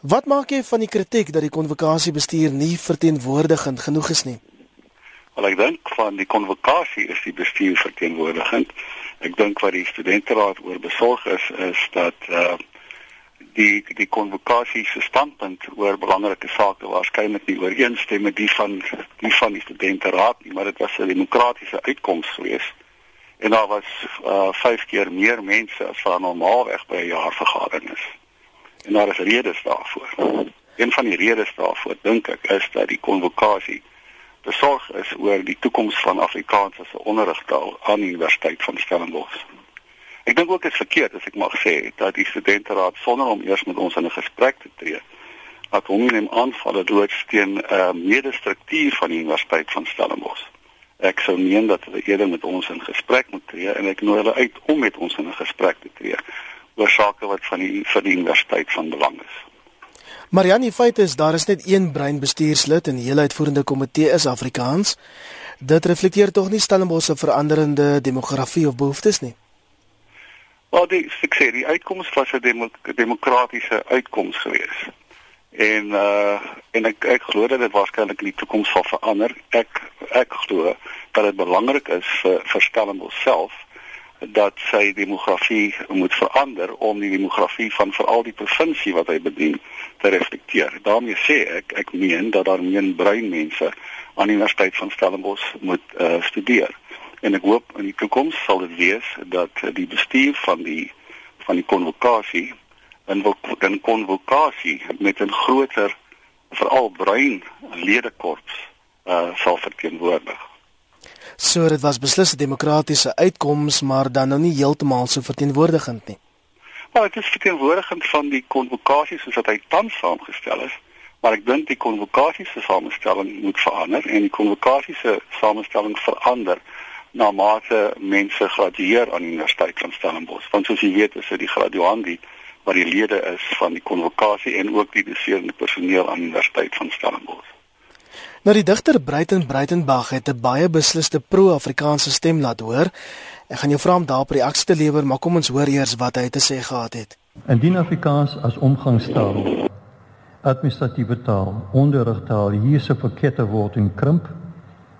Wat maak jy van die kritiek dat die konvokasiebestuur nie verteenwoordigend genoeg is nie? Wel ek dink van die konvokasie is die bestuur verteenwoordigend. Ek dink wat die studenteraad oor besorg is is dat uh die die konvokasie se standpunt oor belangrike sake waarskynlik nie ooreenstem met die van die van die studenteraad nie, maar dit was 'n demokratiese uitkoms geweest en daar was uh vyf keer meer mense as wat normaalweg by 'n jaarvergadering is. En daar is redes daarvoor. Een van die redes daarvoor dink ek is dat die konvokasie besorg is oor die toekoms van Afrikaans as 'n onderrigtaal aan die Universiteit van Stellenbosch. Ek dink ook dit is verkeerd as ek mag sê dat die studenteraad sonder om eers met ons in 'n gesprek te tree, dat hom in 'n aanval doods teen 'n uh, medestruktuur van die Universiteit van Stellenbosch ek sou meen dat hulle eerder met ons in gesprek moet tree en ek nooi hulle uit om met ons in 'n gesprek te tree oor sake wat van die vir die universiteit van belang is. Marianne, die feit is daar is net een brein bestuurslid en die hele uitvoerende komitee is Afrikaans. Dit reflekteer tog nie Stellenbosch se veranderende demografie of behoeftes nie. Wel, die ek sê die uitkoms was 'n demok demokratiese uitkoms geweest en uh en ek ek glo dat dit waarskynlik in die toekoms sal verander. Ek ek glo dat dit belangrik is vir vir Stellenbosch self dat sy demografie moet verander om die demografie van veral die provinsie wat hy bedien te reflekteer. daarmee sê ek ek meen dat daar meer bruin mense aan die Universiteit van Stellenbosch moet uh studeer. En ek hoop in die toekoms sal dit wees dat die bestuur van die van die konvokasie in in konvokasie met 'n groter veral bruin ledekorps uh sal verteenwoordig. So dit was beslis 'n demokratiese uitkoms, maar dan nou nie heeltemal so verteenwoordigend nie. Maar dit is verteenwoordigend van die konvokasie soos wat hy tans saamgestel is, maar ek dink die konvokasie se samestelling moet verander en die konvokasie se samestelling verander na mate mense gradueer aan die Universiteit van Stellenbosch. Want soos jy weet, is dit die graduandi wat die lede is van die konvokasie en ook die doserende personeel aan die Universiteit van Stellenbosch. Nou die digter Breiten Breitenberg het 'n baie besliste pro-Afrikaanse stem laat hoor. Ek gaan jou vra om daarop reaksie te lewer, maar kom ons hoor eers wat hy te sê gehad het. Indien Afrikaans as omgangstaal, administratiewe taal, onderrigtaal hier se verkeerde word en krimp,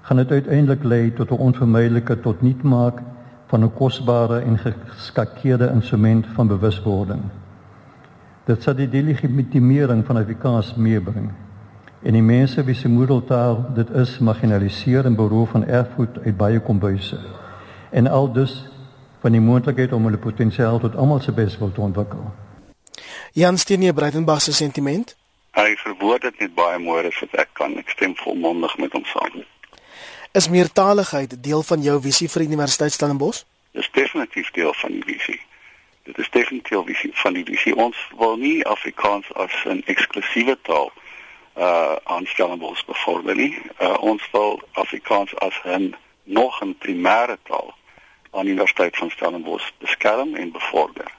gaan dit uiteindelik lei tot 'n onvermydelike tot niet maak van 'n kosbare en geskakeerde instrument van bewuswording. Dit sal die delegitimering van Afrikaans meebring. En die mense wie se moedertaal dit is, marginaliseer en beroof van erfgoed uit baie kombuise. En al dus van die moontlikheid om hulle potensiaal tot almal se bes wil te ontwikkel. Jan Steenie Breitenberg se sentiment? Hy verwoord dit net baie mooi as wat ek kan. Ek stem volmondig met hom saam. Is meertaligheid deel van jou visie vir Universiteit Stellenbosch? Dis definitief deel van die visie dit is definitief visie van die visie ons wil nie Afrikaans as 'n eksklusiewe taal uh aanstellings bevorder nie. Uh, ons wil Afrikaans as 'n nog 'n primêre taal aan die Universiteit van Stellenbosch beskerm en bevorder.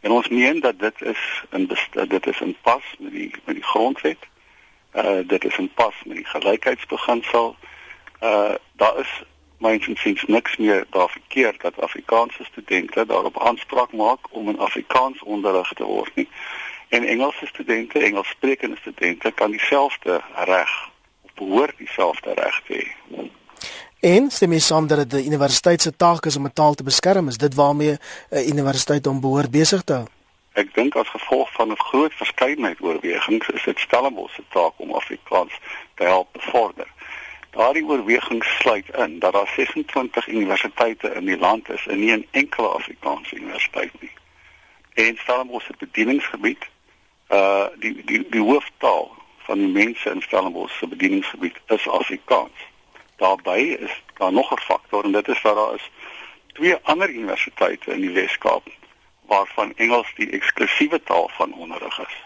En ons meen dat dit is 'n dit is 'n pas met die met die grondwet. Uh dit is 'n pas met die gelykheidsbeginsel. Uh daar is myns insiens niks meer daar verkeerd dat Afrikaanse studente daarop aanspraak maak om in Afrikaans onderrig te word nie. En Engelse studente, Engelssprekende studente kan dieselfde reg of behoort dieselfde reg hê. En stem jy saam dat dit die universiteit se taak is om 'n taal te beskerm? Is dit waarmee 'n universiteit om behoort besig te hou? Ek dink as gevolg van 'n groot verskeidenheid oorwegings is dit Stellenbosch se taak om Afrikaans te help bevorder. Daardie oorweging sluit in dat daar 26 universiteite in die land is en nie 'n enkele Afrikaanse universiteit nie. En Stellenbosch se bedieningsgebied, uh die die die hooftaal van die mense in Stellenbosch se bedieningsgebied is Afrikaans. Daarbey is daar nog 'n faktor en dit is dat daar is twee ander universiteite in die Wes-Kaap waarvan Engels die eksklusiewe taal van onderrig is.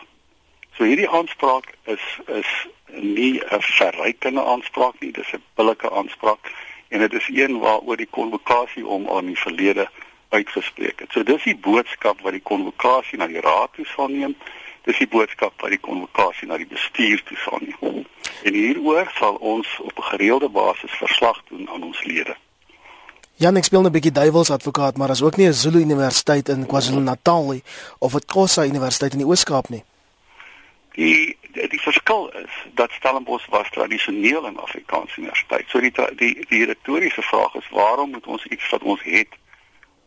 So hierdie aanspraak is is nie 'n verrykende aanspraak nie, dis 'n billike aanspraak en dit is een waaroor die konvokasie om aan die verlede uitgespreek het. So dis die boodskap wat die konvokasie na die raad toe sal neem. Dis die boodskap wat die konvokasie na die bestuur toe sal neem. En hieroor sal ons op 'n gereelde basis verslag doen aan ons lede. Jan, ek speel 'n bietjie duiwels advokaat, maar as ook nie 'n Zulu Universiteit in KwaZulu-Natal nie of 'n Xhosa Universiteit in die Oos-Kaap nie. Die die, die verskil is dat Stellenbosch was tradisioneel 'n Afrikaanse universiteit. So die die die retoriese vraag is waarom moet ons iets wat ons het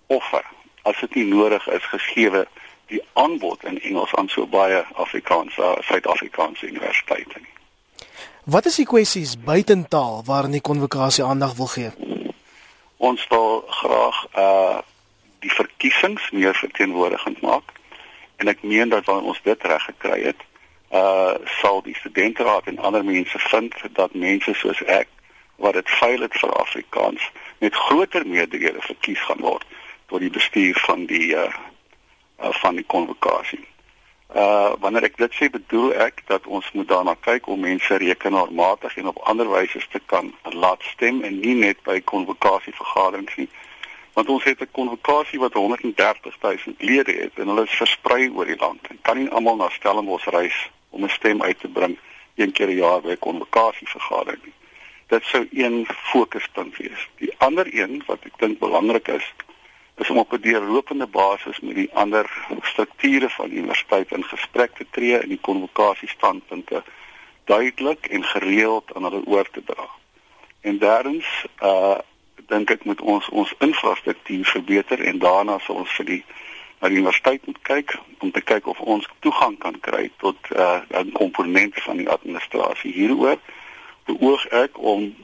offer as dit nie nodig is gegee die aanbod in Engels aan so baie Afrikaanse Suid-Afrikaanse universiteite nie. Wat is die kwessies buitentaal waarin die konvokasie aandag wil gee? Ons wil graag uh die verkiesings meer verteenwoordigend maak en ek meen dat wanneer ons dit reg gekry het, uh sal die studenteraad en ander mense vind dat mense soos ek wat dit veilig vir Afrikaans met groter meerderhede verkies gaan word tot die bestuur van die uh, uh van die konvokasie. Uh wanneer ek dit sê bedoel ek dat ons moet daarna kyk om mense rekenaarmatig en op ander wyse te kan laat stem en nie net by konvokasievergaderings nie. Want ons het 'n konvokasie wat 130 000 lede het en hulle is versprei oor die land en kan nie almal na Stellenbosch reis om 'n stem uit te bring een keer per jaar by 'n konvokasievergadering nie. Dit sou een fokuspunt wees. Die ander een wat ek dink belangrik is, is om op 'n deurlopende basis met die ander strukture van die universiteit in gesprek te tree en die konvokasiestandpunte duidelik en gereeld aan hulle oor te dra. En derdens, uh dink ek moet ons ons infrastruktuur verbeter en daarna sal ons vir die na die universiteit moet kyk om te kyk of ons toegang kan kry tot uh 'n komponent van die administrasie hieroor beoog ek om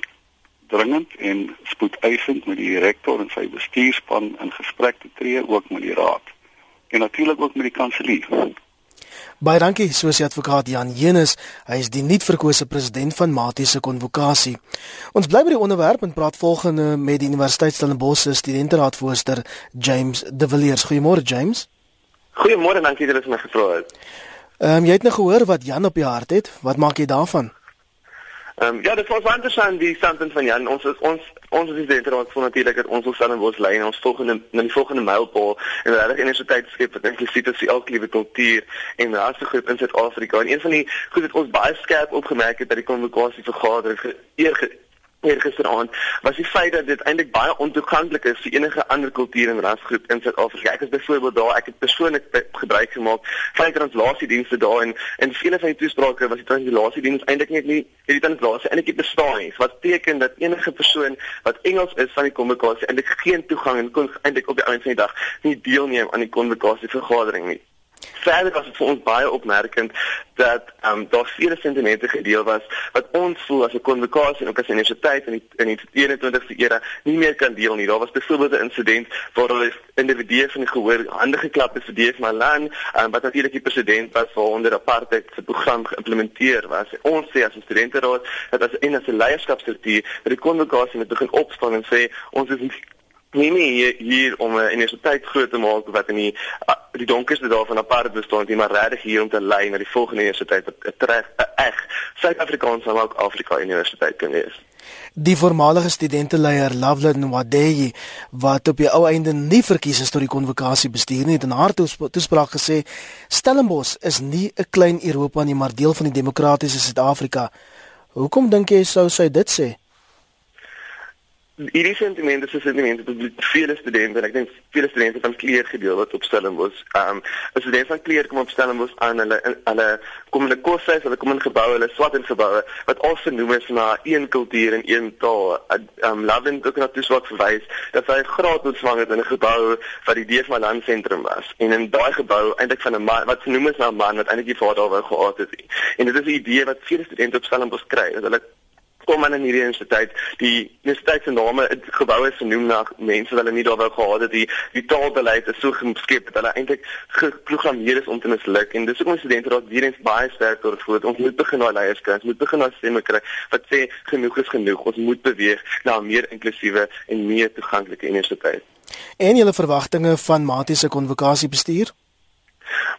dringend en spoedeisend met die rektor en sy bestuurspan in gesprek te tree ook met die raad en natuurlik ook met die kanselier Baie dankie, soos die advokaat Jan Jenus, hy is die nuutverkose president van Mati se konvokasie. Ons bly by die onderwerp en praat volgende met die Universiteit Stellenbosch se studenteraadvoorsitter James De Villiers. Goeiemôre James. Goeiemôre, dankie dat jy my gevra het. Ehm um, jy het nou gehoor wat Jan op die hart het. Wat maak jy daarvan? Ehm um, ja, dit was interessant die standpunt van Jan. Ons is ons ons is die raad van natuurlik dat ons ons aan ons lei en ons volgende na die volgende mylpaal en regtig universiteit skep wat inklusief is die alklewe kultuur en rasse groep in Suid-Afrika. En een van die goed wat ons baie skerp opgemerk het by die konvokasie vergadering eer gisteraand was die feit dat dit eintlik baie ontoeganklik is vir enige ander kultuur en rasgroep in Suid-Afrika. Ek is byvoorbeeld daar, ek het persoonlik gebruik gemaak van translasiedienste daar en en vele van die toesprake was die translasiediens eintlik net nie het die translasie eintlik nie bestaan nie. Wat beteken dat enige persoon wat Engels is van die kommunikasie eintlik geen toegang en kon eintlik op die einde van die dag nie deelneem aan die kommunikasie vergadering nie. Verder was dit vir ons baie opmerkend dat um, daar vele sentimente gedeel was wat ons voel as 'n konvokasie en ook as 'n universiteit in die in die 21ste era nie meer kan deel nie. Daar was byvoorbeeld 'n insident waar hulle individue van die gehoor hande geklap het vir DF Malan, um, wat natuurlik die president was vir onder apartheid se program geïmplementeer was. Ons sê as 'n studenteraad dat as 'n as 'n leierskapsstruktuur dat die konvokasie moet begin opstaan en sê ons is nie nie hier, hier om 'n universiteit groot te maak wat in die die donkerste dae van apartheid bestaan, nie maar regtig hier om te lei na die volgende universiteit wat reg 'n eg Suid-Afrikaanse maar ook Afrika Universiteit kan wees. Die voormalige studenteleier Loveland Nwadeye wat op die ou einde nie verkies is tot die konvokasie bestuur nie, het in haar toespraak gesê Stellenbosch is nie 'n klein Europa nie, maar deel van die demokratiese Suid-Afrika. Hoekom dink jy sou sy dit sê? Hierdie sentimente is sentimente wat vele studente en ek dink vele studente van kleur gedeel wat op Stellenbosch. Um 'n student van kleur kom op Stellenbosch aan hulle hulle kom in 'n koshuis, hulle kom in geboue, hulle swat in geboue wat al genoem is na een kultuur en een taal. Um Lavin ook na toe swak verwys dat hy graad ontvang het in 'n gebou wat die DF Malan sentrum was. En in daai gebou eintlik van 'n man wat genoem is na 'n man wat eintlik die vader wou gehad het. En dit is 'n idee wat vele studente op Stellenbosch kry dat hulle kom aan in hierdie universiteit die universiteit se name gebou is genoem na mense wat hulle nie daar wou gehad het. Die die taalbeleid is so geskep dat hulle eintlik geprogrammeer is om te misluk. En dis ook ons studente raak weer eens baie sterk oor voor ons moet begin na leiers kry ons moet begin na stemme kry wat sê genoeg is genoeg. Ons moet beweeg na 'n meer inklusiewe en meer toeganklike universiteit. En julle verwagtinge van matiese konvokasie bestuur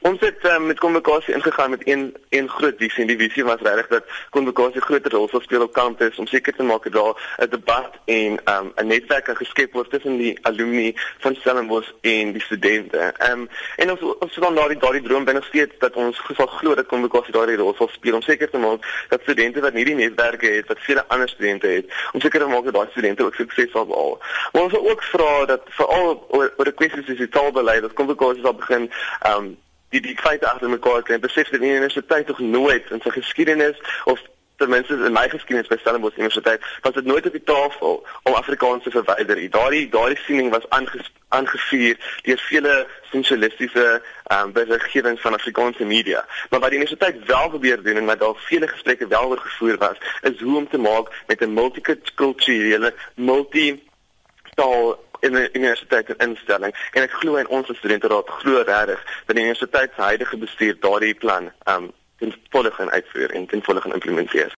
Ons het um, met konvokasie ingegaan met een een groot visie en die visie was regtig dat konvokasie groter rol sal speel op kampus om seker te maak dat daar 'n debat en um, 'n netwerk kan geskep word tussen die alumni van Stellenbosch en die studente. Ehm um, en ons ons dan daardie daardie droom binne steeds dat ons sal glo dat konvokasie daardie rol sal speel om seker te maak dat studente wat nie die netwerke het wat vele ander studente het, om seker te maak dat daai studente ook sukses sal behaal. Maar ons wil ook vra dat veral oor oor die kwessies soos die taalbeleid, dat konvokasie sal begin ehm um, die die feite agter mekaar kry en besef dat die universiteit tog nooit in sy geskiedenis of ten minste in my geskiedenis by Stellenbosch Universiteit was dit nooit op die tafel om Afrikaans te verwyder. Daardie daardie siening was aangevuur deur vele sensialistiese ehm um, beriggewings van Afrikaanse media. Maar wat die universiteit wel probeer doen en wat daar vele gesprekke wel oor gevoer was, is hoe om te maak met 'n multikulturele, multi taal in 'n universiteit en instelling en ek glo in ons studente raad glo regtig dat die universiteit se huidige bestuur daardie plan um, ten volle gaan uitvoer en ten volle gaan implementeer.